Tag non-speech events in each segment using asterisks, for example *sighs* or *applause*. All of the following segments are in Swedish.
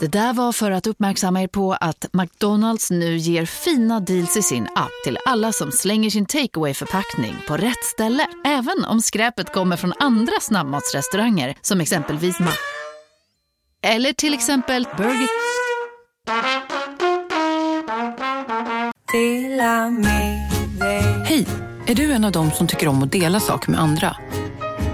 Det där var för att uppmärksamma er på att McDonalds nu ger fina deals i sin app till alla som slänger sin takeaway förpackning på rätt ställe. Även om skräpet kommer från andra snabbmatsrestauranger som exempelvis Ma... Eller till exempel Burger... Hej! Är du en av dem som tycker om att dela saker med andra?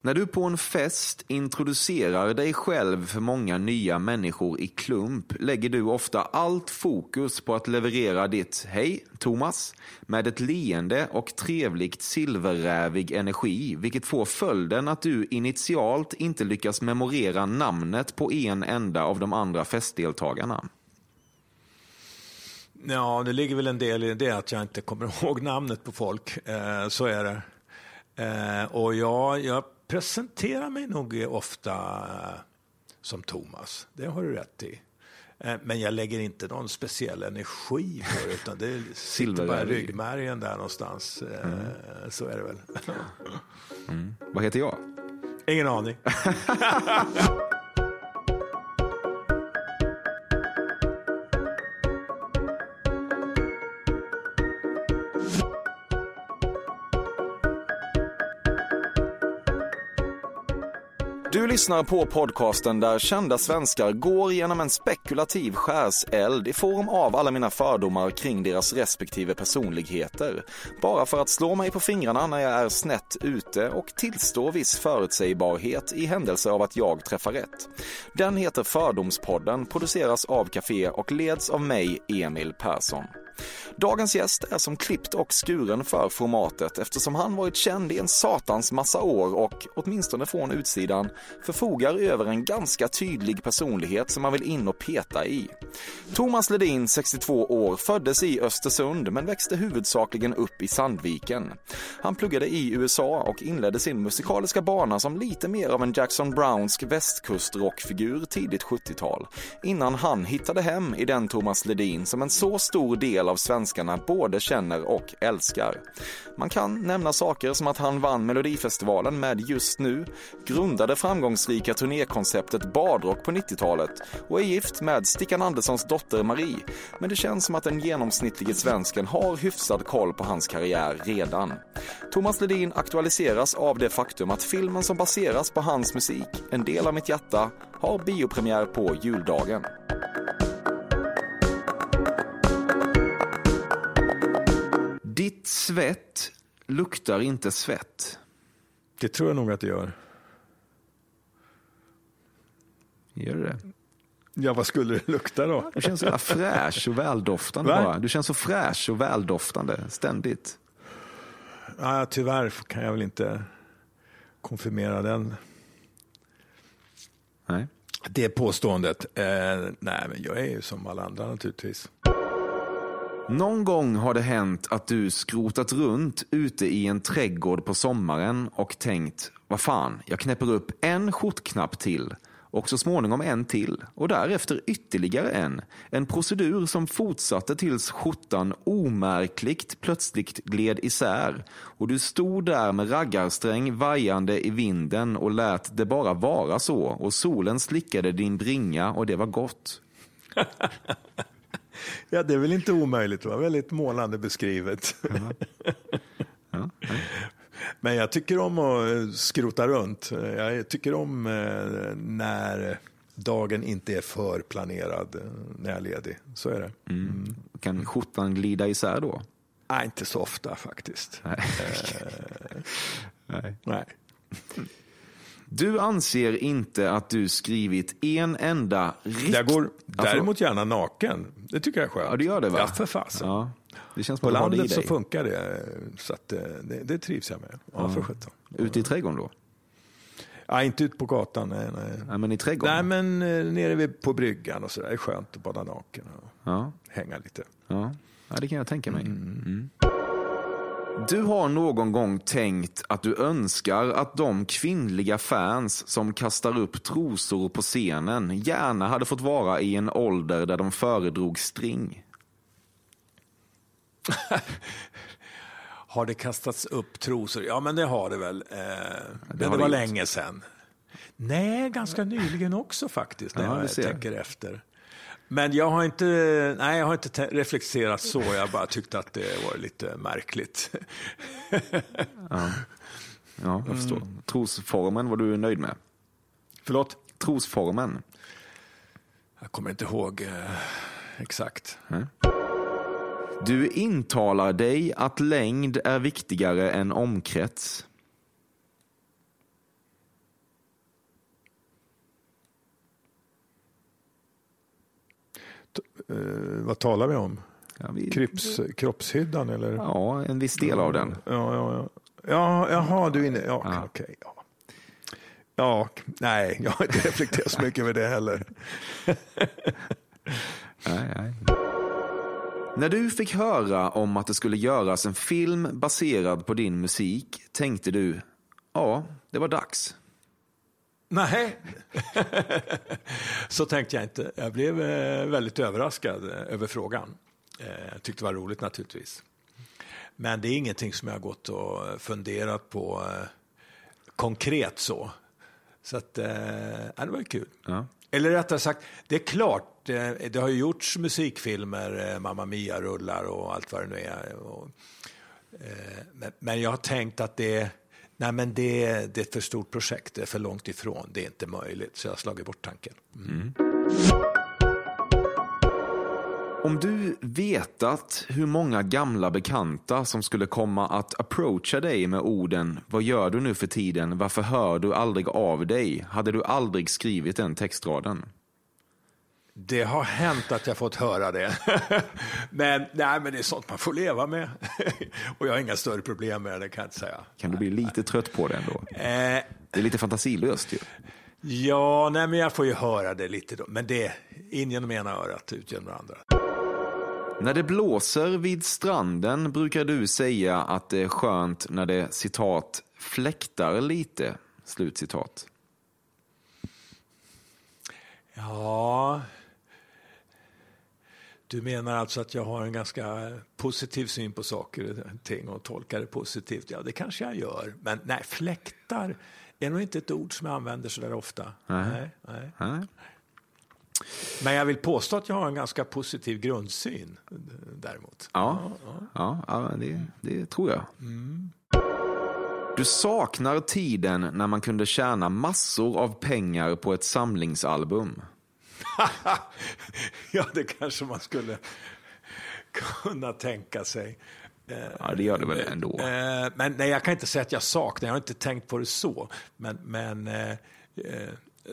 När du på en fest introducerar dig själv för många nya människor i klump lägger du ofta allt fokus på att leverera ditt Hej Thomas med ett leende och trevligt silverrävig energi vilket får följden att du initialt inte lyckas memorera namnet på en enda av de andra festdeltagarna. Ja, det ligger väl en del i det att jag inte kommer *laughs* ihåg namnet på folk. Eh, så är det. Eh, och jag, jag presenterar mig nog ofta som Thomas. Det har du rätt i. Eh, men jag lägger inte någon speciell energi på det, utan det *laughs* sitter bara i ryggmärgen där någonstans. Eh, mm. Så är det väl. Mm. Vad heter jag? Ingen aning. *laughs* Du lyssnar på podcasten där kända svenskar går genom en spekulativ skärseld i form av alla mina fördomar kring deras respektive personligheter. Bara för att slå mig på fingrarna när jag är snett ute och tillstå viss förutsägbarhet i händelse av att jag träffar rätt. Den heter Fördomspodden, produceras av Café och leds av mig, Emil Persson. Dagens gäst är som klippt och skuren för formatet eftersom han varit känd i en satans massa år och, åtminstone från utsidan, förfogar över en ganska tydlig personlighet som man vill in och peta i. Thomas Ledin, 62 år, föddes i Östersund men växte huvudsakligen upp i Sandviken. Han pluggade i USA och inledde sin musikaliska bana som lite mer av en Jackson Brownsk västkustrockfigur tidigt 70-tal, innan han hittade hem i den Thomas Ledin som en så stor del av svenskarna både känner och älskar. Man kan nämna saker som att han vann Melodifestivalen med Just nu, grundade framgångsrika turnékonceptet Badrock på 90-talet och är gift med Stickan Anderssons dotter Marie. Men det känns som att den genomsnittlige svensken har hyfsad koll på hans karriär redan. Thomas Ledin aktualiseras av det faktum att filmen som baseras på hans musik, En del av mitt hjärta, har biopremiär på juldagen. Ditt svett luktar inte svett. Det tror jag nog att det gör. Gör det Ja, vad skulle det lukta då? Du känns så fräsch och väldoftande bara. Du känns så fräsch och väldoftande ständigt. Ja, tyvärr kan jag väl inte konfirmera den. Nej. Det påståendet. Eh, nej, men jag är ju som alla andra naturligtvis. Någon gång har det hänt att du skrotat runt ute i en trädgård på sommaren och tänkt, vad fan, jag knäpper upp en skjortknapp till och så småningom en till och därefter ytterligare en. En procedur som fortsatte tills skjortan omärkligt plötsligt gled isär och du stod där med raggarsträng vajande i vinden och lät det bara vara så och solen slickade din bringa och det var gott. *laughs* *laughs* Ja, det är väl inte omöjligt. Det var väldigt målande beskrivet. *laughs* Men jag tycker om att skrota runt. Jag tycker om eh, när dagen inte är för planerad eh, när jag är ledig. Så är det. Mm. Kan skjortan glida isär då? Nej, inte så ofta faktiskt. Nej. Eh, *laughs* Nej. nej. Du anser inte att du skrivit en enda rikt... Jag går Ja, däremot gärna naken. Det tycker jag är skönt. Ja, du gör det va? Ja, för fasen. Ja. Det känns På landet så funkar det, så att, eh, det, det trivs jag med. Ja, för sjutton. Ute i trädgården då? Ja, inte ut på gatan, nej. nej. Nej, men i trädgården? Nej, men eh, nere vid, på bryggan och så där. Det är skönt att bada naken och Ja, hänga lite. ja. ja, det kan jag tänka mig. Mm. Du har någon gång tänkt att du önskar att de kvinnliga fans som kastar upp trosor på scenen gärna hade fått vara i en ålder där de föredrog string. *laughs* Har det kastats upp trosor? Ja, men det har det väl. Eh, men det, var det gjort. länge sedan. Nej, ganska nyligen också faktiskt, när Ja, jag tänker efter. Men jag har inte, nej, jag har inte te- reflekterat så, jag bara tyckte att det var lite märkligt. *laughs* Ja, jag förstår. Trosformen var du nöjd med? Förlåt? Trosformen? Jag kommer inte ihåg eh, exakt. Du intalar dig att längd är viktigare än omkrets. Vad talar vi om? Ja, vi, Kripps, kroppshyddan eller? ja, en viss del av den. Ja, ja, ja. ja jaha, du är inne. Ja, Ja. okej. ja. ja, nej, jag har inte reflekterat så mycket över det heller. *laughs* Nej, nej. När du fick höra om att det skulle göras en film baserad på din musik tänkte du, ja, det var dags. Nej, *laughs* så tänkte jag inte. Jag blev eh, väldigt överraskad eh, över frågan. Eh, Jag tyckte det var roligt naturligtvis. Men det är ingenting som jag har gått och funderat på konkret så. Så att, eh, det var kul. Ja. Eller rättare sagt, det är klart, eh, det har ju gjorts musikfilmer, Mamma Mia-rullar och allt vad det nu är. Och, eh, men- Men jag har tänkt att det, nej men det, det är ett för stort projekt, det är för långt ifrån, det är inte möjligt. Så jag har slagit bort tanken. Mm. Mm. Om du vetat hur många gamla bekanta som skulle komma att approacha dig med orden Vad gör du nu för tiden? Varför hör du aldrig av dig? Hade du aldrig skrivit den textraden? Det har hänt att jag fått höra det. *laughs* men, nej, men det är sånt man får leva med. *laughs* och jag har inga större problem med det kan jag säga. Kan du bli lite trött på det ändå? Eh, Det är lite fantasilöst ju. ja, nej, men jag får ju höra det lite då. Men det, in genom ena örat, ut genom det andra. När det blåser vid stranden brukar du säga att det är skönt när det citat fläktar lite. Slutcitat. Ja, du menar alltså att jag har en ganska positiv syn på saker och ting och tolkar det positivt? Ja, det kanske jag gör. Men nej, fläktar är nog inte ett ord som jag använder så där ofta. Nej. Nej, Nej. Men jag vill påstå att jag har en ganska positiv grundsyn däremot. Ja, ja, ja det, det tror jag. Du saknar tiden när man kunde tjäna massor av pengar på ett samlingsalbum. *laughs* ja, det kanske man skulle kunna tänka sig. Ja, det gör det väl ändå. Eh, men nej, jag kan inte säga att jag saknar, jag har inte tänkt på det så. Men, men eh, eh,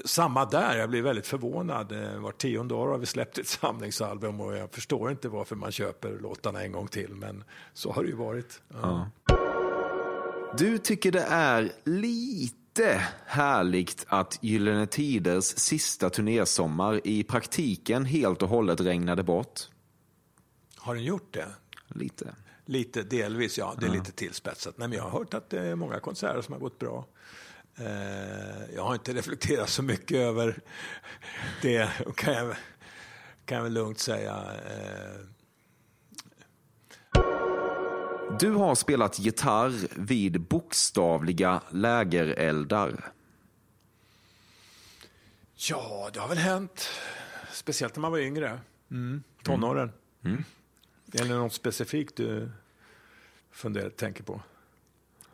samma där, jag blir väldigt förvånad. Eh, var tionde år har vi släppt ett samlingsalbum och jag förstår inte varför man köper låtarna en gång till. Men så har det ju varit. Ja. Du tycker det är lite härligt att Gyllene Tiders sista turnésommar i praktiken helt och hållet regnade bort. Har den gjort det? Lite. Lite, delvis, ja. Det är lite tillspetsat. Nej, men jag har hört att det är många konserter som har gått bra. Eh, jag har inte reflekterat så mycket över det, kan jag, kan jag väl lugnt säga. Du har spelat gitarr vid bokstavliga lägereldar. ja, det har väl hänt. Speciellt när man var yngre. Mm. Tonåren. Är det något specifikt du funderar, tänker på?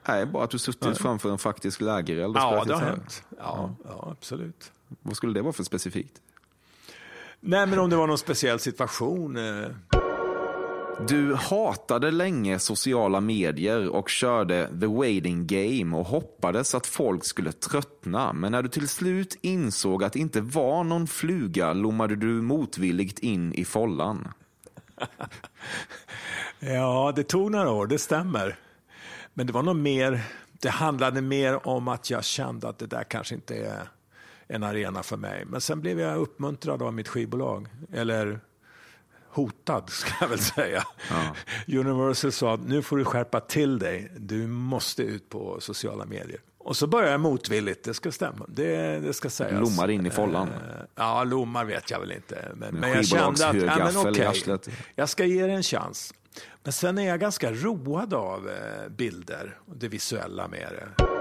Nej, bara att du suttit framför en faktisk lägereld och Ja, det har hänt. Ja, ja, absolut. Vad skulle det vara för specifikt? Nej, men om det var någon speciell situation. Eh, du hatade länge sociala medier och körde the waiting game och hoppades att folk skulle tröttna. Men när du till slut insåg att det inte var någon fluga lommade du motvilligt in i follan. *laughs* Ja, det tog några år, det stämmer. Men det var nog mer, det handlade mer om att jag kände att det där kanske inte är en arena för mig. Men sen blev jag uppmuntrad av mitt skivbolag, eller hotad, *laughs* ska jag väl säga. Ja. Universal sa att nu får du skärpa till dig. Du måste ut på sociala medier. Och så började jag motvilligt, det ska stämma. Det, det ska sägas. Lommar in i follan? Uh, ja, lommar vet jag väl inte. Men, men jag kände att, ja, men okay, jag ska ge det en chans. Men sen är jag ganska road av eh, bilder och det visuella med det.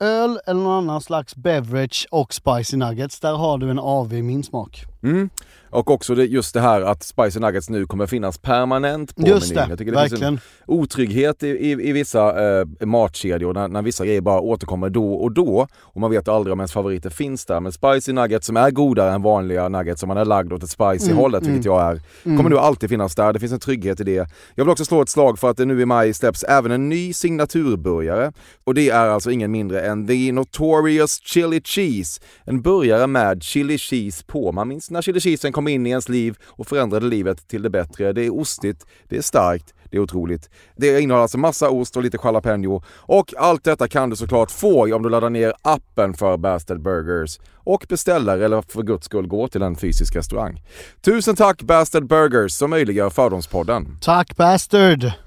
öl eller någon annan slags beverage och spicy nuggets, där har du en AV i min smak. Mm. Och också det, just det här att Spicy Nuggets nu kommer finnas permanent på Just menyn. det, Jag tycker det finns verkligen. en otrygghet i, i, i vissa eh, matkedjor när, när vissa grejer bara återkommer då och då och man vet aldrig om ens favoriter finns där. Men Spicy Nuggets som är godare än vanliga nuggets som man är lagd åt ett spicy Mm, hållet, vilket jag är, kommer nu alltid finnas där. Det finns en trygghet i det. Jag vill också slå ett slag för att det nu i maj släpps även en ny signaturburgare och det är alltså ingen mindre än The Notorious Chili Cheese. En burgare med chili cheese på. Man minns när chili cheesen kom in i ens liv och förändrade livet till det bättre. Det är ostigt, det är starkt, det är otroligt. Det innehåller alltså massa ost och lite jalapeno och allt detta kan du såklart få om du laddar ner appen för Bastard Burgers och beställer eller för guds skull går till en fysisk restaurang. Tusen tack Bastard Burgers som möjliggör Fördomspodden. Tack Bastard!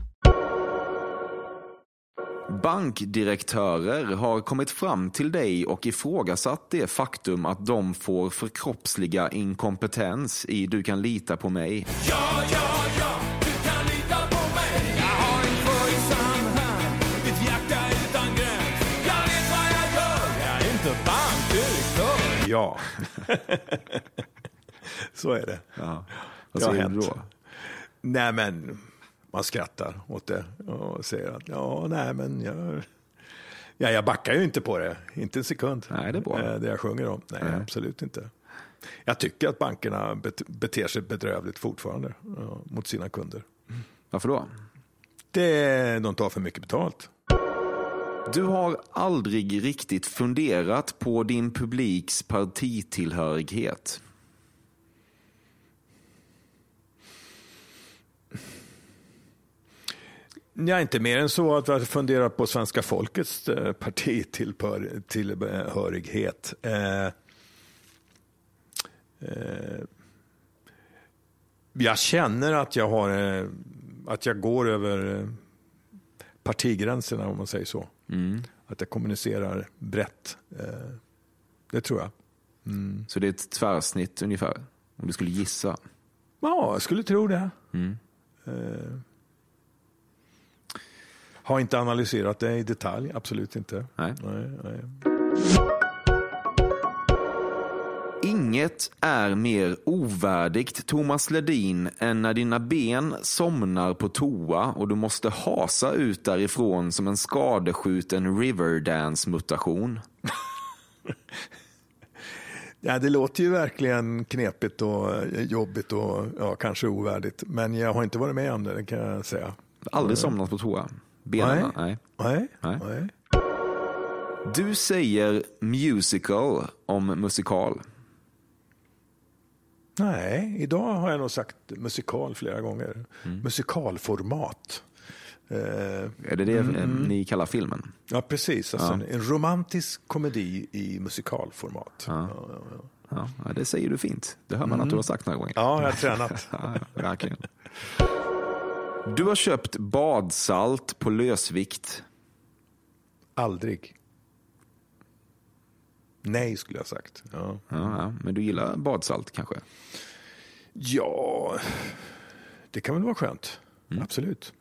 Bankdirektörer har kommit fram till dig och ifrågasatt det faktum att de får förkroppsliga inkompetens i Du kan lita på mig. Ja. Så är det. Ja. Det Vad har säger du då? Nej, men man skrattar åt det och säger att ja, nej, men jag, ja, jag backar ju inte på det. Inte en sekund. Nej, det är bra. Eh, Det jag sjunger om. Nej, absolut inte. Jag tycker att bankerna bet- beter sig bedrövligt fortfarande mot sina kunder. Varför då? Det, de tar för mycket betalt. Du har aldrig riktigt funderat på din publiks partitillhörighet. Ja, inte mer än så att jag funderar på svenska folkets eh, partitillhörighet. Eh, eh, jag känner att jag, har, eh, att jag går över eh, partigränserna, om man säger så. Att jag kommunicerar brett. Eh, det tror jag. Så det är ett tvärsnitt ungefär, om du skulle gissa. Ja, jag skulle tro det. Eh, har inte analyserat det i detalj, absolut inte. Nej. Nej, nej. Inget är mer ovärdigt Thomas Ledin än när dina ben somnar på toa och du måste hasa ut därifrån som en skadeskjuten Riverdance-mutation. *laughs* Ja, det låter ju verkligen knepigt och eh, jobbigt och ja, kanske ovärdigt. Men jag har inte varit med om det, det kan jag säga. Aldrig somnat på toa. Benen, nej. Nej. Nej. nej. Du säger musical om musikal. Nej, idag har jag nog sagt musikal flera gånger. Mm. Musikalformat. Eh, Är det det eh, ni kallar filmen? ja, precis. Alltså en, en romantisk komedi i musikalformat. Ja, Ja, ja, det säger du fint. Det hör man att du har sagt några gånger. ja jag har tränat. Ja, *laughs* ja, verkligen. Du har köpt badsalt på lösvikt. Aldrig. Nej, skulle jag ha sagt. Ja. Ja, men du gillar badsalt kanske? ja, det kan väl vara skönt. Absolut.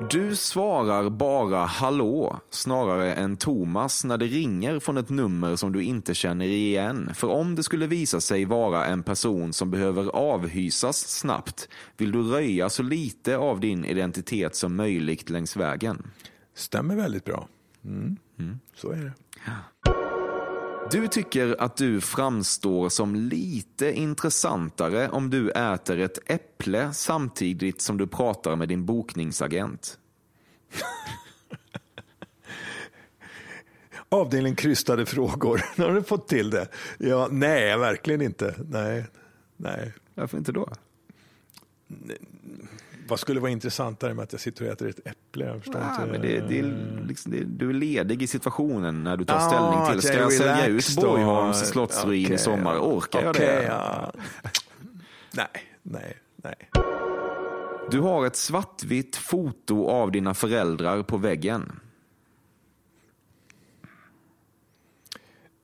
Du svarar bara hallå snarare än Thomas när det ringer från ett nummer som du inte känner igen. För om det skulle visa sig vara en person som behöver avhysas snabbt vill du röja så lite av din identitet som möjligt längs vägen. Stämmer väldigt bra. Mm. Så är det. Du tycker att du framstår som lite intressantare om du äter ett äpple samtidigt som du pratar med din bokningsagent. *laughs* Avdelning krystade frågor. Nu *laughs* har du fått till det. Ja, nej, verkligen inte. Nej, nej. Varför inte då? Vad skulle vara intressantare med att jag sitter och äter ett äpple? Jag förstår Ja, inte. men det, det är liksom, det, du är ledig i situationen när du tar Ah, ställning till, ska jag jag sälja ut? Borgholms slottsruin Okej, i sommar? Orkar jag okej, det? ja. Nej, nej, nej. Du har ett svartvitt foto av dina föräldrar på väggen.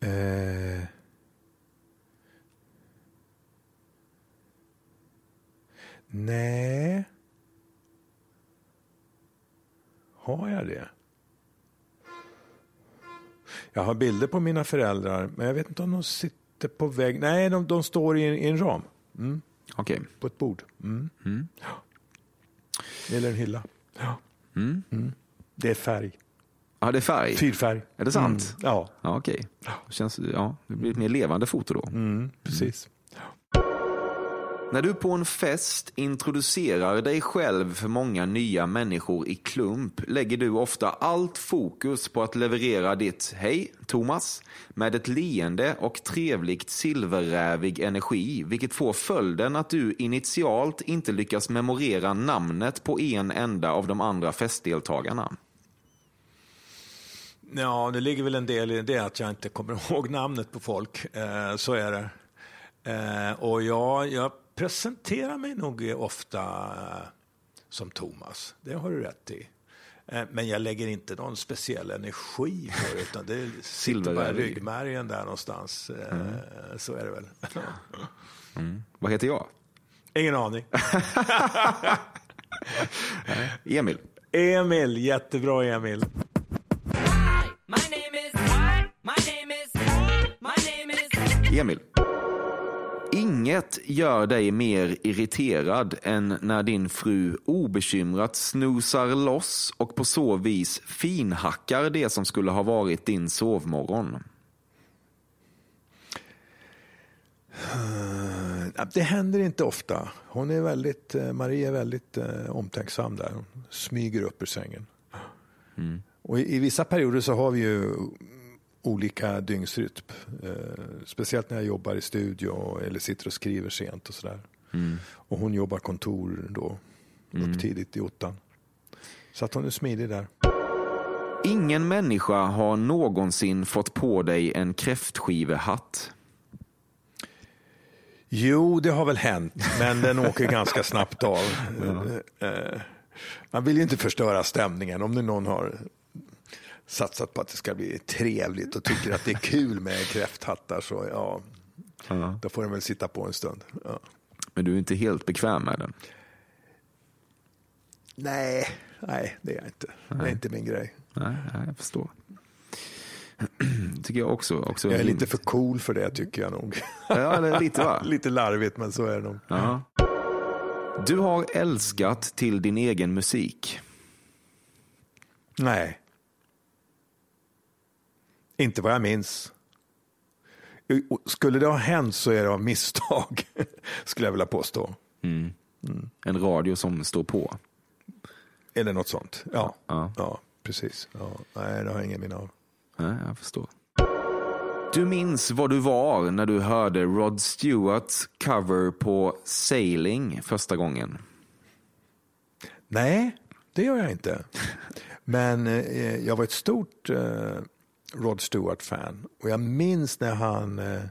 Eh. Nej. Har jag det? Jag har bilder på mina föräldrar, men jag vet inte om de sitter på vägg. Nej, de, de står i en, i en ram. Mm. Okej. På ett bord. Mm. Ja. Eller en hylla. Ja. Mm. Det är färg. Ja, det är färg. Fyrfärg. Är det sant? Mm. Ja, Ja, okej. Känns, ja, det blir ett mer levande foto då. mm, precis. När du på en fest introducerar dig själv för många nya människor i klump lägger du ofta allt fokus på att leverera ditt Hej Thomas med ett leende och trevligt silverrävig energi vilket får följden att du initialt inte lyckas memorera namnet på en enda av de andra festdeltagarna. Ja, det ligger väl en del i det att jag inte kommer *laughs* ihåg namnet på folk. Eh, så är det. Eh, och ja, jag presenterar mig nog ofta eh, som Thomas. Det har du rätt i. Eh, men jag lägger inte någon speciell energi på det, utan det sitter bara i ryggmärgen där någonstans. Eh, Så är det väl. Vad heter jag? Ingen aning. *laughs* Emil. Emil, jättebra Emil. My Inget gör dig mer irriterad än när din fru obekymrat snosar loss och på så vis finhackar det som skulle ha varit din sovmorgon. *sighs* Det händer inte ofta. Hon är väldigt, eh, Marie är väldigt eh, omtänksam där. Hon smyger upp ur sängen. Och i, I vissa perioder så har vi ju olika dygnsrytm. Eh, speciellt när jag jobbar i studio eller sitter och skriver sent och sådär. Och hon jobbar kontor då, upp tidigt i ottan. Så att hon är smidig där. Ingen människa har någonsin fått på dig en kräftskivehatt. Jo, det har väl hänt, men den åker ganska snabbt av. *laughs* Eh, Man vill ju inte förstöra stämningen. Om nu någon har satsat på att det ska bli trevligt och tycker att det är kul med kräfthattar så ja, då får den väl sitta på en stund. Ja. Men du är inte helt bekväm med den. Nej, nej, det är jag inte. Det är inte min grej. Nej, nej, jag förstår. *clears throat* tycker jag också. också Jag är lite för cool för det tycker jag nog. Ja, lite va? *laughs* lite larvigt, men så är det nog. Ja. Du har älskat till din egen musik. Nej. Inte vad jag minns. Skulle det ha hänt så är det av misstag, *laughs* skulle jag vilja påstå. En radio som står på. Det något sånt? Ja, Ja. ja. precis. Ja. Nej, det har jag ingen minne av. Nej, jag förstår. Du minns vad du var när du hörde Rod Stewarts cover på Sailing första gången. Nej, det gör jag inte. *laughs* Men eh, jag var ett stort eh, Rod Stewart-fan. Och jag minns när han eh,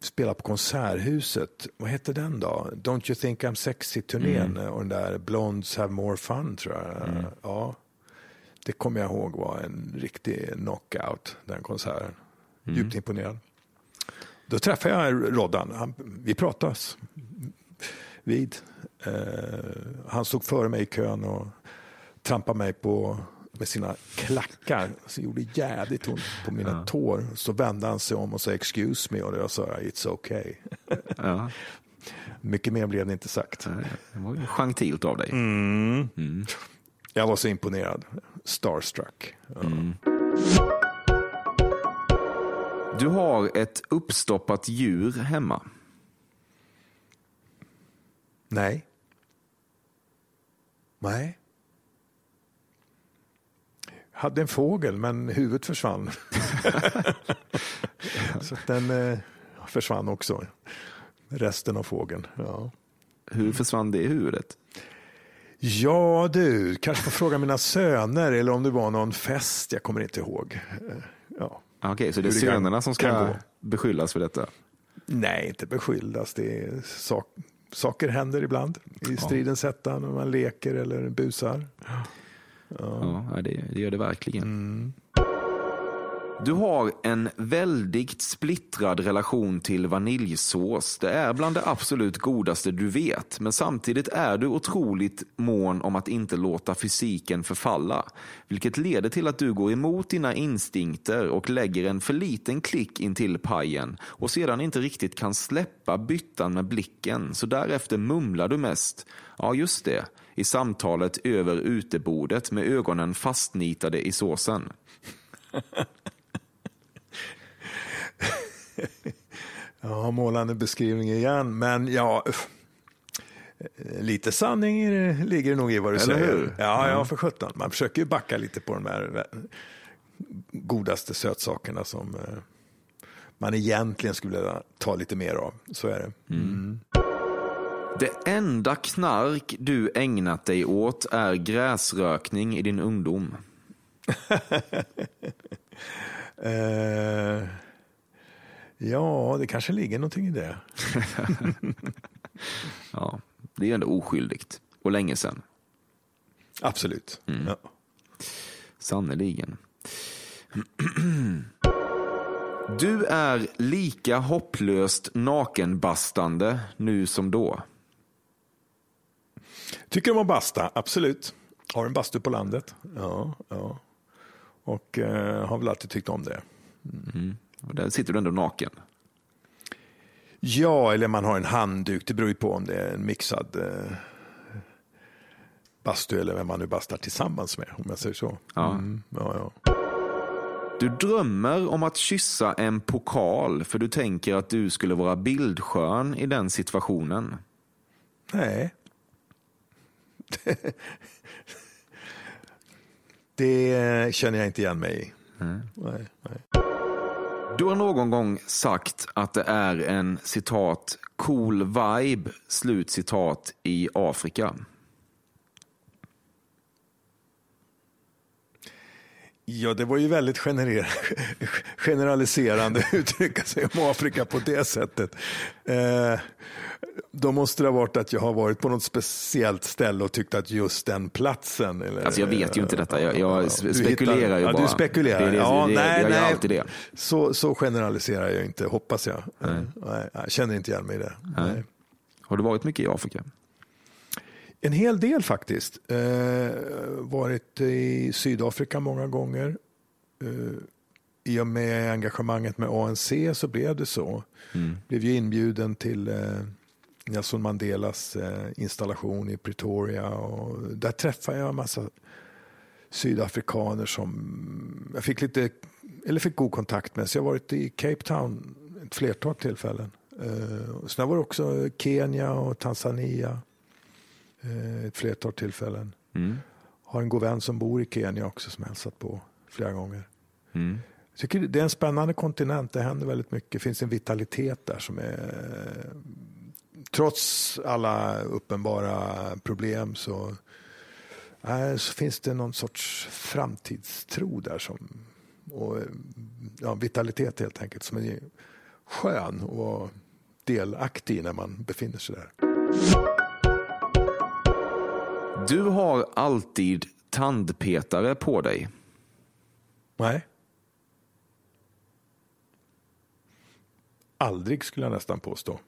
spelade på Konserthuset. Vad hette den då? Don't you think I'm sexy-turnén. Och den där Blondes have more fun, tror jag. Ja, det kommer jag ihåg var en riktig knockout, den konserten. Djupt imponerad. Då träffade jag Roddan. Han, vi pratas vid. Eh, han stod före mig i kön och trampade mig på med sina klackar. Så gjorde jävligt ont på mina tår. Så vände han sig om och sa excuse me och jag sa it's okay. Ja, *laughs* Mycket mer blev det inte sagt. det var ju gentilt av dig. Jag var så imponerad. Starstruck. Ja. Du har ett uppstoppat djur hemma. Nej. Nej. Hade en fågel men huvudet försvann. *laughs* så den eh, försvann också. Resten av fågeln. Ja. Hur försvann det huvudet? ja du, kanske får fråga mina söner eller om det var någon fest. Jag kommer inte ihåg. Eh, Ja. Ah, Okej, så det är Hur det kan- sönerna som ska beskyllas för detta? Nej, inte beskyldas. Det är sak, saker händer ibland i stridens hetta när man leker eller busar. Ja, det, det gör det verkligen. Du har en väldigt splittrad relation till vaniljsås. Det är bland det absolut godaste du vet, men samtidigt är du otroligt mån om att inte låta fysiken förfalla, vilket leder till att du går emot dina instinkter och lägger en för liten klick in till pajen och sedan inte riktigt kan släppa byttan med blicken, så därefter mumlar du mest. Ja, just det, i samtalet över utebordet med ögonen fastnitade i såsen. *laughs* Ja, målande beskrivning igen, men ja, lite sanning ligger det nog i vad du Eller säger. hur? Ja, ja, för sjutton. Man försöker ju backa lite på de här godaste sötsakerna som eh, man egentligen skulle vilja ta lite mer av. Så är det. Det enda knark du ägnat dig åt är gräsrökning i din ungdom. *laughs* Eh, ja, det kanske ligger någonting i det. *laughs* Ja, det är ändå oskyldigt. Och länge sedan. Absolut. Ja. Sannerligen. *clears throat* Du är lika hopplöst nakenbastande nu som då. Tycker om att basta, absolut. Har en bastu på landet. Ja, ja. Och eh, har väl alltid tyckt om det. Och där sitter du ändå naken. Ja, eller man har en handduk. Det beror ju på om det är en mixad eh, bastu eller vem man nu bastar tillsammans med, om jag säger så. Ja. Mm, ja, ja. Du drömmer om att kyssa en pokal för du tänker att du skulle vara bildskön i den situationen. Nej. *laughs* det känner jag inte igen mig i. Nej, nej. Du har någon gång sagt att det är en citat cool vibe slut citat i Afrika. Ja, det var ju väldigt *laughs* generaliserande *laughs* att uttrycka sig om Afrika på det sättet. Eh, då måste det ha varit att jag har varit på något speciellt ställe och tyckt att just den platsen. Eller, Alltså jag vet ju inte detta, jag, jag spekulerar hittar- ju ja, bara. Du spekulerar. Det det, ja, det, nej, jag nej. alltid det. Så, så generaliserar jag inte, hoppas jag. Nej. jag känner inte igen mig i det. Nej. Har du varit mycket i Afrika? En hel del faktiskt. Eh, varit i Sydafrika många gånger. Eh, I och med engagemanget med ANC så blev det så. Blev ju inbjuden till eh, Nelson Mandelas eh, installation i Pretoria. Och där träffade jag en massa sydafrikaner som jag fick lite, eller fick god kontakt med. Så jag har varit i Cape Town ett flertal tillfällen. Eh, sen var det också Kenya och Tanzania ett flertal tillfällen. Har en god vän som bor i Kenya också som hälsat på flera gånger. Mm. Jag tycker det är en spännande kontinent. Det händer väldigt mycket. Det finns en vitalitet där som är trots alla uppenbara problem så, äh, så finns det någon sorts framtidstro där som och ja, vitalitet helt enkelt som är skön och delaktig när man befinner sig där. Du har alltid tandpetare på dig. Nej. Aldrig skulle jag nästan påstå.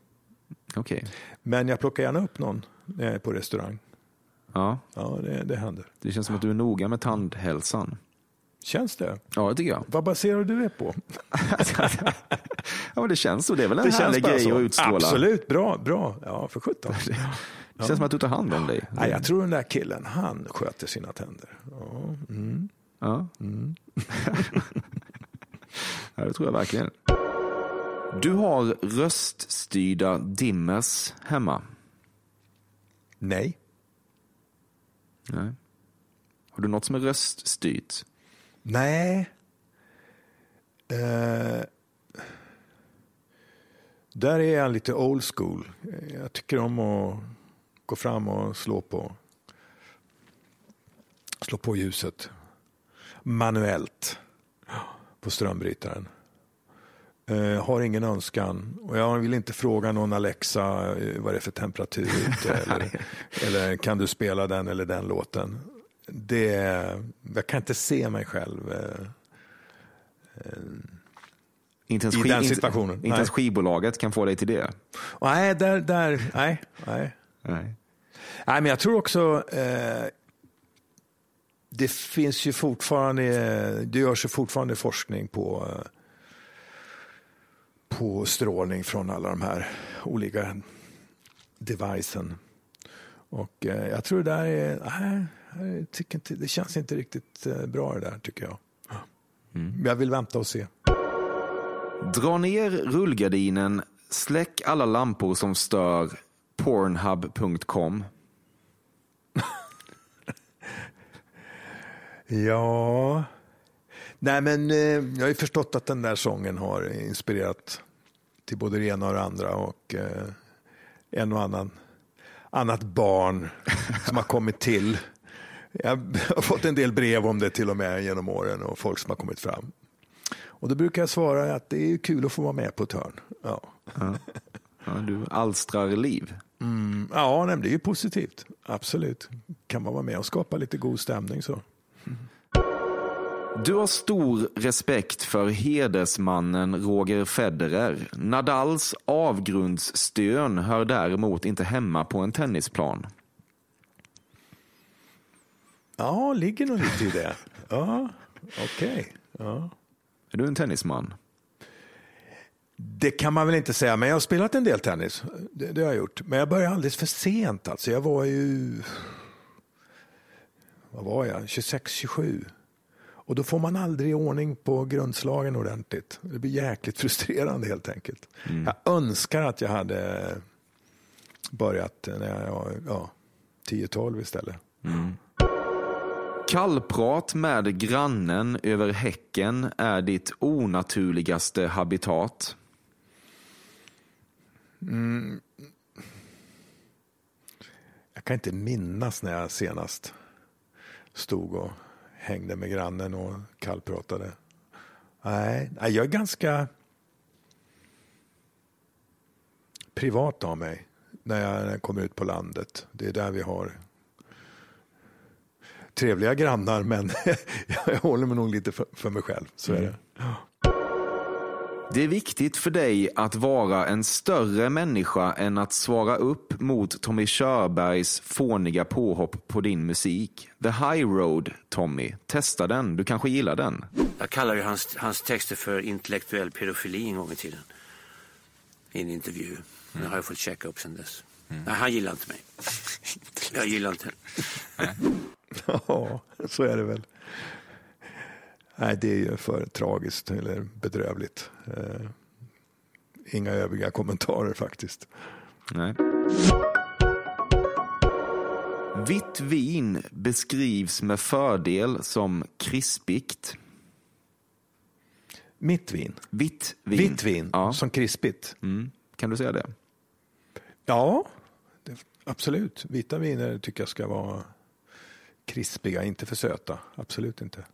Okej. Men jag plockar gärna upp någon när jag är på restaurang. Ja, Ja, det, det händer. det känns som att du är noga med tandhälsan. Känns det? Ja, det tycker jag. Vad baserar du det på? *laughs* ja, men det känns så. Det är väl en Det härlig grej så. att utstråla. Absolut, bra, bra. Ja, för sjutton. *laughs* Det känns som att du tar hand om dig. Nej, jag tror den där killen, han sköter sina tänder. Ja, mm. Ja. *laughs* ja, det tror jag verkligen. Du har röststyrda dimmers hemma. Nej. Nej. Har du något som är röststyrt? Nej. Eh, där är jag lite old school. Jag tycker om att gå fram och slå på, slå på ljuset manuellt på strömbrytaren. Eh, har ingen önskan och jag vill inte fråga någon Alexa eh, vad det är för temperatur ute *laughs* eller, eller kan du spela den eller den låten. Det, jag kan inte se mig själv eh, Inte ens, I den situationen, Inte ens skivbolaget kan få dig till det. Nej, där, där, nej, nej. Nej. Nej, men jag tror också eh, det finns ju fortfarande, det görs ju fortfarande forskning på, eh, på strålning från alla de här olika devicen. Och eh, jag tror det där är, nej, jag tycker inte, det känns inte riktigt eh, bra det där tycker jag. Men Jag vill vänta och se. Dra ner rullgardinen, släck alla lampor som stör pornhub.com. Ja, nej men eh, jag har ju förstått att den där sången har inspirerat till både det ena och det andra och eh, en och annan annat barn *laughs* som har kommit till. Jag har fått en del brev om det till och med genom åren och folk som har kommit fram. Och då brukar jag svara att det är kul att få vara med på ett hörn. Ja, Ja, du alstrar liv. ja nej, det är ju positivt. Absolut. Kan man vara med och skapa lite god stämning så. Du har stor respekt för hedersmannen Roger Federer. Nadals avgrundsstön hör däremot inte hemma på en tennisplan. Ja, ligger nog lite i det. Ja, okej. Ja. Är du en tennisman? Det kan man väl inte säga, men jag har spelat en del tennis. Det, det har jag gjort. Men jag började alldeles för sent. Alltså. Jag var ju... Vad var jag? 26, 27. Och då får man aldrig ordning på grundslagen ordentligt. Det blir jäkligt frustrerande helt enkelt. Jag önskar att jag hade börjat när jag var ja, 10-12 istället. Kallprat med grannen över häcken är ditt onaturligaste habitat. Jag kan inte minnas när jag senast stod och hängde med grannen och kallpratade. Nej, jag är ganska privat av mig när jag, när jag kommer ut på landet. Det är där vi har trevliga grannar, men *laughs* jag håller mig nog lite för, för mig själv. Så är det. Mm. Det är viktigt för dig att vara en större människa än att svara upp mot Tommy Körbergs fåniga påhopp på din musik. The High Road, Tommy. Testa den, du kanske gillar den. Jag kallar ju hans, hans texter för intellektuell pedofili en gång i tiden. I en intervju. Det har jag fått checka upp sen dess. Nej, han gillar inte mig. *laughs* jag gillar inte Ja, så är det väl. Nej, det är ju för tragiskt eller bedrövligt. Eh, inga övriga *laughs* kommentarer faktiskt. Nej. Vitt vin beskrivs med fördel som krispigt. Mitt vin. Vitt vin. Vitt vin, Ja. som krispigt. Mm. Kan du säga det? Ja, det, absolut. Vita viner tycker jag ska vara krispiga, inte för söta. Absolut inte.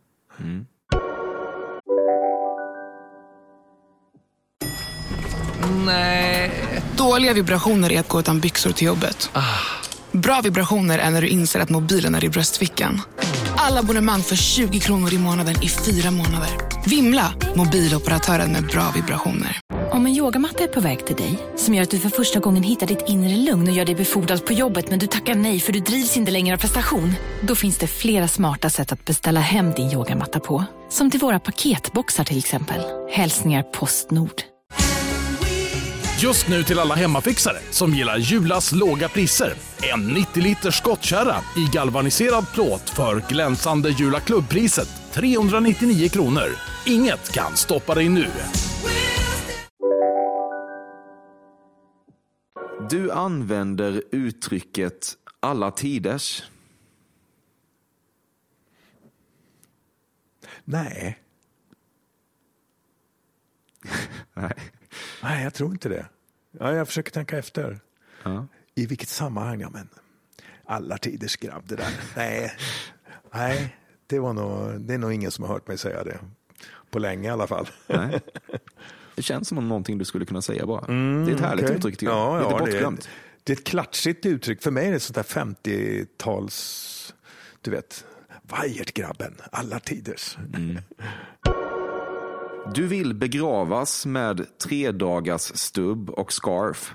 Dåliga vibrationer är att gå utan byxor till jobbet. Bra vibrationer är när du inser att mobilen är i bröstfickan. Alla abonnemang för 20 kronor i månaden i fyra månader. Vimla! Mobiloperatören med bra vibrationer. Om en yogamatta är på väg till dig, som gör att du för första gången hittar ditt inre lugn och gör dig befordrad på jobbet men du tackar nej för du drivs inte längre av prestation. Då finns det flera smarta sätt att beställa hem din yogamatta på. Som till våra paketboxar till exempel. Hälsningar Postnord. Just nu till alla hemmafixare som gillar Julas låga priser. En 90 liters skottkärra i galvaniserad plåt för glänsande Jula klubbpriset 399 kronor. Inget kan stoppa dig nu. Du använder uttrycket alla tiders. Nej. *laughs* Nej. Nej, jag tror inte det. Ja, jag försöker tänka efter. Ja. I vilket sammanhang? Ja, men alla tiders grabb det där. *laughs* Nej, Nej det, var nog, det är nog ingen som har hört mig säga det. På länge i alla fall. Nej. *laughs* Det känns som någonting du skulle kunna säga bara. det är ett härligt Okej. uttryck tycker jag. Ja, Lite ja, det, är, bortglömt. det är ett klatschigt uttryck. För mig är det sånt där 50-tals, du vet, Vajert-grabben, alla tiders. *laughs* Du vill begravas med tre dagars stubb och scarf.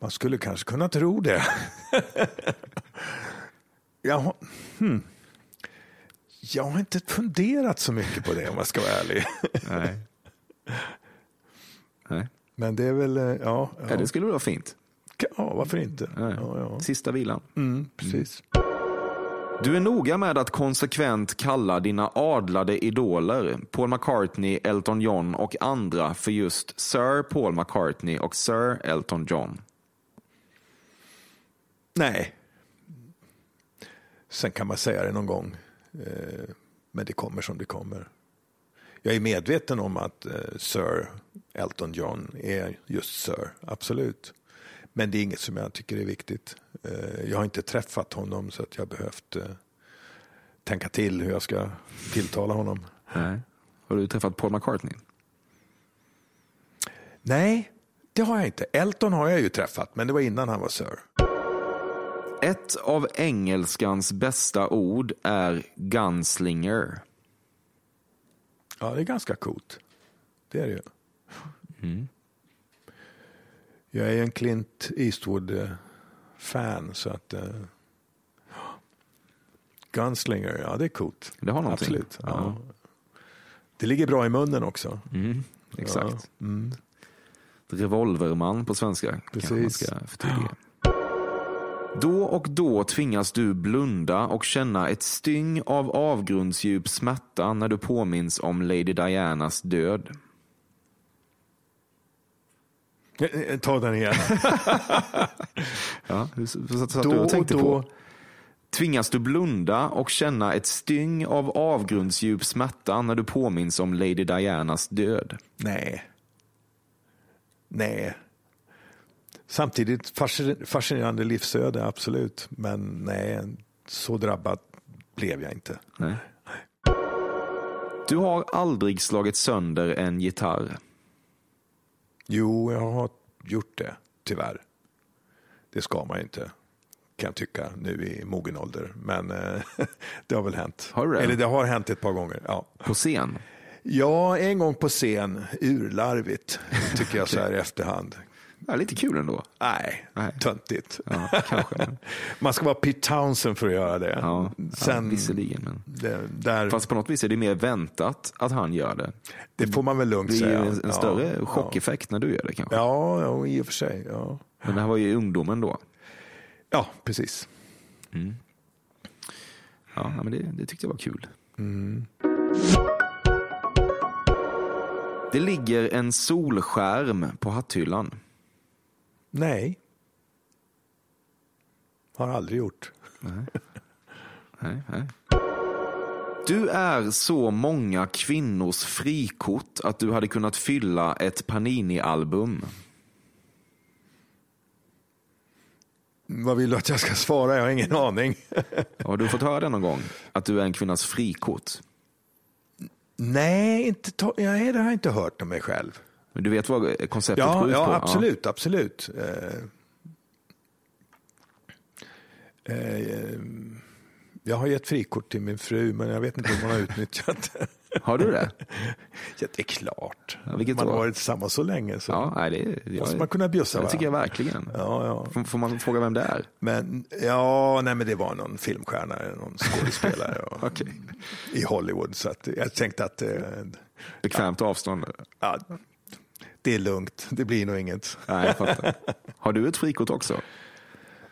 Man skulle kanske kunna tro det. *laughs* jag, har- hmm. jag har inte funderat så mycket på det om jag ska vara ärlig. *laughs* Nej. Nej. Men det är väl, eh, ja. Ja, det skulle vara fint. Ja, varför inte? Ja, ja. Sista vilan. Mm, precis. Du är noga med att konsekvent kalla dina adlade idoler, Paul McCartney, Elton John och andra för just Sir Paul McCartney och Sir Elton John. Nej. Sen kan man säga det någon gång. Eh, men det kommer som det kommer. Jag är medveten om att eh, Sir Elton John är just Sir, absolut. Men det är inget som jag tycker är viktigt. Eh, jag har inte träffat honom så att jag behövt eh, tänka till hur jag ska tilltala honom. Nej. Har du träffat Paul McCartney? Nej, det har jag inte. Elton har jag ju träffat, men det var innan han var Sir. Ett av engelskans bästa ord är gunslinger. Ja, det är ganska coolt. Det är det ju. Jag är en Clint Eastwood-fan, så att... Uh, Gunslinger, ja det är coolt. Det har någonting. Absolut. Ja. Ja. Det ligger bra i munnen också. Mm, exakt. Ja. Mm. Revolverman på svenska. Precis. Då och då tvingas du blunda och känna ett styng av avgrundsdjup smärta när du påminns om Lady Dianas död. Eh, Ta den igen. *laughs* Ja, så, så, så Då du och då. på. Tvingas du blunda och känna ett styng av avgrundsdjup smärta när du påminns om Lady Dianas död? Nej. Nej. Samtidigt fascin- fascinerande livsöde, absolut. Men nej, så drabbad blev jag inte. Nej. Du har aldrig slagit sönder en gitarr. Jo, jag har gjort det, tyvärr. Det ska man ju inte, kan jag tycka, nu i mogen ålder. Men eh, *laughs* det har väl hänt. Har det? Eller det har hänt ett par gånger. Ja. På scen? ja, en gång på scen, urlarvigt, tycker jag så här i efterhand. Ja, lite kul ändå. Nej, Nej. töntigt. Ja, kanske. *laughs* Man ska vara Pete Townsend för att göra det. Ja, Sen, ja, visserligen. Men... det, där, Fast på något vis är det mer väntat att han gör det. det får man väl lugnt Det är säga. en, en Ja, större chockeffekt när du gör det kanske. Ja, ja, i och för sig. Ja, Men det här var ju ungdomen då. ja precis. Ja, men det, det tyckte jag var kul. Mm. Det ligger en solskärm på hatthyllan. Nej. Har aldrig gjort. *laughs* Nej, nej. Du är så många kvinnors frikort att du hade kunnat fylla ett Panini-album. Vad vill du att jag ska svara? Jag har ingen aning. *laughs* Har du fått höra det någon gång? Att du är en kvinnas frikort? Nej, inte nej, det har jag inte hört om mig själv. Men du vet vad konceptet Ja, går ut på? ja absolut. absolut. Eh, eh, jag har gett frikort till min fru, men jag vet inte om hon har utnyttjat det. Har du det? *laughs* Ja, det är klart. Ja, man har varit tillsammans så länge så Ja, nej, det, jag, måste man kunna bjussa Det tycker jag verkligen. Ja, ja. Får, får man fråga vem det är? Men ja, nej, men det var någon filmstjärna, någon skådespelare och, *laughs* Okej. i Hollywood. Så att jag tänkte att eh, Bekvämt avstånd? ja, det är lugnt, det blir nog inget. Nej, jag fattar. Har du ett frikort också?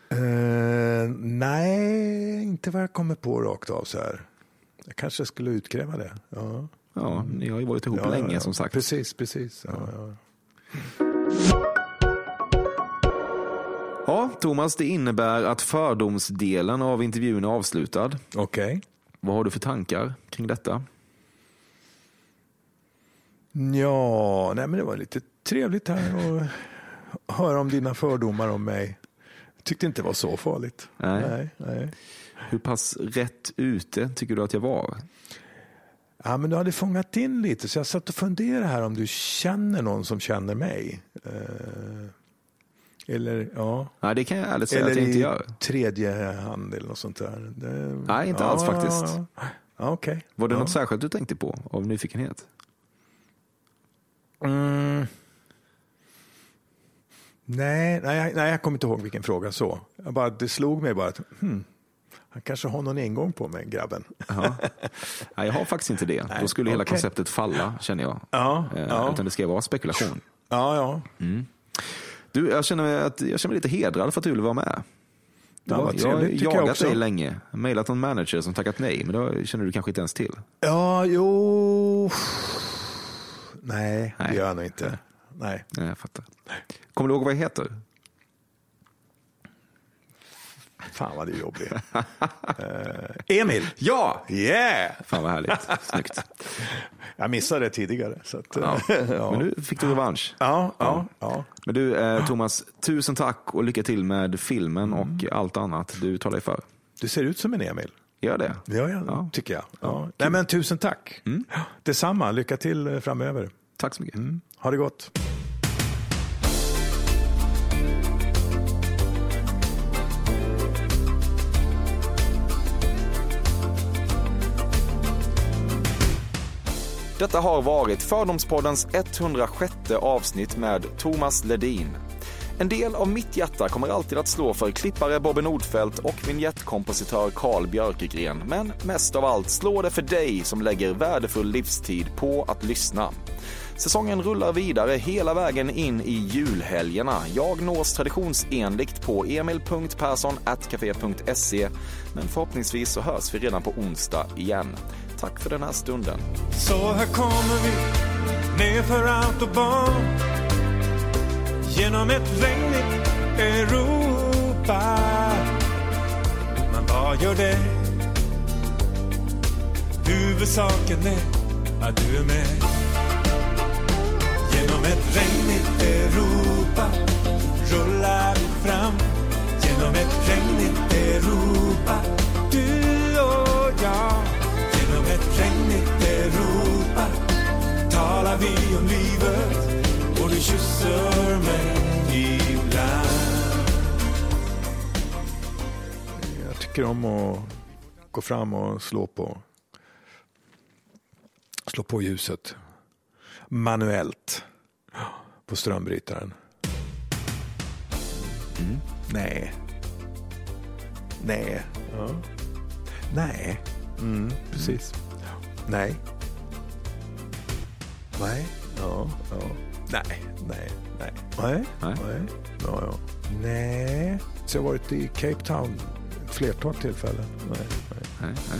Eh, nej, inte vad jag kommer på rakt av så här. Jag kanske skulle utkräva det. Ja. Ja, ni har ju varit ihop Ja, länge ja, som sagt. Precis, precis. Ja, Thomas, det innebär att fördomsdelen av intervjun är avslutad. Okej. Vad har du för tankar kring detta? Ja, nej, men det var lite trevligt här att höra om dina fördomar om mig. Jag tyckte inte det var så farligt. Nej. Nej, nej. Hur pass rätt ute tycker du att jag var? Ja, men du hade fångat in lite, så jag satt och funderade här om du känner någon som känner mig. Eh, eller, ja. Nej, det kan jag ärligt säga Eller att jag inte i gör. tredje hand eller något sånt där. Det, Nej, inte alls faktiskt. Ja, ja, okej. Var det ja. något särskilt du tänkte på av nyfikenhet? Mm. Nej, nej, jag- nej, jag kommer inte ihåg vilken fråga så. Jag bara, det slog mig bara att hmm, han kanske har någon ingång på mig, grabben. Ja. Nej, jag har faktiskt inte det. Nej, Då skulle hela okej. konceptet falla, känner jag. Ja, Eh, ja. Utan det ska vara spekulation. Ja, ja. Du, jag känner, mig att, jag känner mig lite hedrad för att du ville vara med. Ja, var, jag har jag jagat också. dig länge. Jag Mailat någon manager som tackat nej, men det känner du kanske inte ens till. Ja, jo. Nej, Nej. det gör jag nog inte. Nej. Nej, jag fattar. Kommer du ihåg vad jag heter? Fan vad du är jobbig. Eh, Emil! Ja! Yeah! Fan vad härligt. Snyggt. *laughs* Jag missade det tidigare. Så att, Ja. *laughs* ja. Men nu fick du revansch. Ja, ja, ja. Men du, eh, Thomas, tusen tack och lycka till med filmen och allt annat du tar dig för. Du ser ut som en Emil. Gör det. Det gör jag, tycker jag. Ja. Nej, men tusen tack. Detsamma. Lycka till eh, framöver. Tack så mycket. Ha det gott. Detta har varit Fördomspoddens 106 avsnitt med Thomas Ledin. En del av mitt hjärta kommer alltid att slå för klippare Bobby Nordfeldt och vignettkompositör Carl Björkegren. Men mest av allt slår det för dig som lägger värdefull livstid på att lyssna. Säsongen rullar vidare hela vägen in i julhelgerna. Jag nås traditionsenligt på emil.perssonatcafe.se men förhoppningsvis så hörs vi redan på onsdag igen. Tack för den här stunden. Så här kommer vi nerför autobahn genom ett regnigt Europa. Men vad gör det? Huvudsaken är att du är med. Genom ett regnigt Europa rullar vi fram. Genom ett regnigt Europa, du och jag. Genom ett regnigt Europa talar vi om livet du kysser mig ibland. Jag tycker om att gå fram och slå på slå på ljuset manuellt på strömbrytaren. Mm. Nej. Nej. Ja. Nej. Mm, precis. Nej. Nej. Ja, ja. Nej, nej, nej. Nej. Nej. Nej. Ja, ja. Nej. Så jag har varit i Cape Town flertal tillfällen. Nej, nej. Nej, nej.